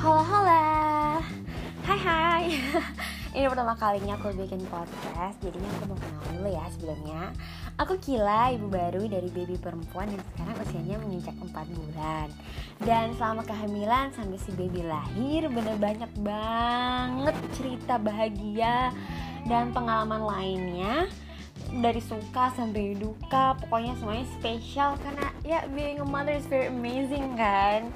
Halo halo. Hai hai. Ini pertama kalinya aku bikin podcast Jadinya aku mau kenal dulu ya sebelumnya. Aku Kila, ibu baru dari baby perempuan yang sekarang usianya menginjak 4 bulan. Dan selama kehamilan sampai si baby lahir Bener banyak banget cerita bahagia dan pengalaman lainnya. Dari suka sampai duka pokoknya semuanya spesial karena ya being a mother is very amazing kan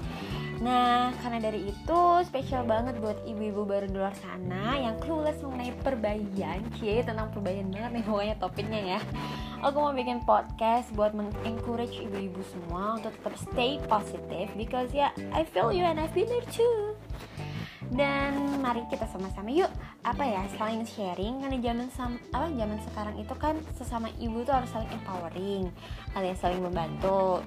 Nah, karena dari itu spesial banget buat ibu-ibu baru di luar sana yang clueless mengenai perbayian, cie tentang perbayian banget nih pokoknya topiknya ya. Aku mau bikin podcast buat mengencourage ibu-ibu semua untuk tetap stay positive because ya yeah, I feel you and I've been there too. Dan mari kita sama-sama yuk apa ya saling sharing karena zaman apa zaman sekarang itu kan sesama ibu tuh harus saling empowering alias saling membantu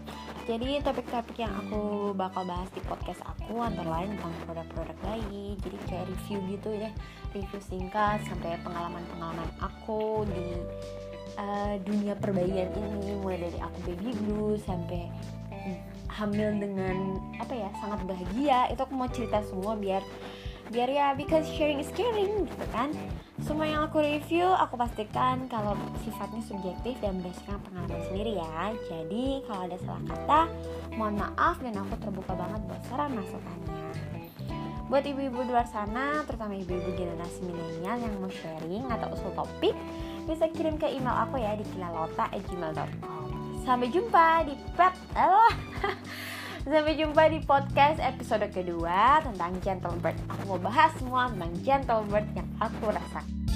jadi topik-topik yang aku bakal bahas di podcast aku antara lain tentang produk-produk bayi. Jadi kayak review gitu ya. Review singkat sampai pengalaman-pengalaman aku di uh, dunia perbayian ini. Mulai dari aku baby blue sampai hamil dengan apa ya sangat bahagia. Itu aku mau cerita semua biar biar ya because sharing is caring gitu kan. Semua yang aku review aku pastikan kalau sifatnya subjektif dan berdasarkan pengalaman sendiri ya. Jadi kalau ada salah kata mohon maaf dan aku terbuka banget buat saran masukannya. Buat ibu-ibu di luar sana terutama ibu-ibu generasi milenial yang mau sharing atau usul topik bisa kirim ke email aku ya di kilalota@gmail.com sampai jumpa di pet Allah Sampai jumpa di podcast episode kedua tentang Gentle Bird. Aku mau bahas semua tentang Gentle Bird yang aku rasakan.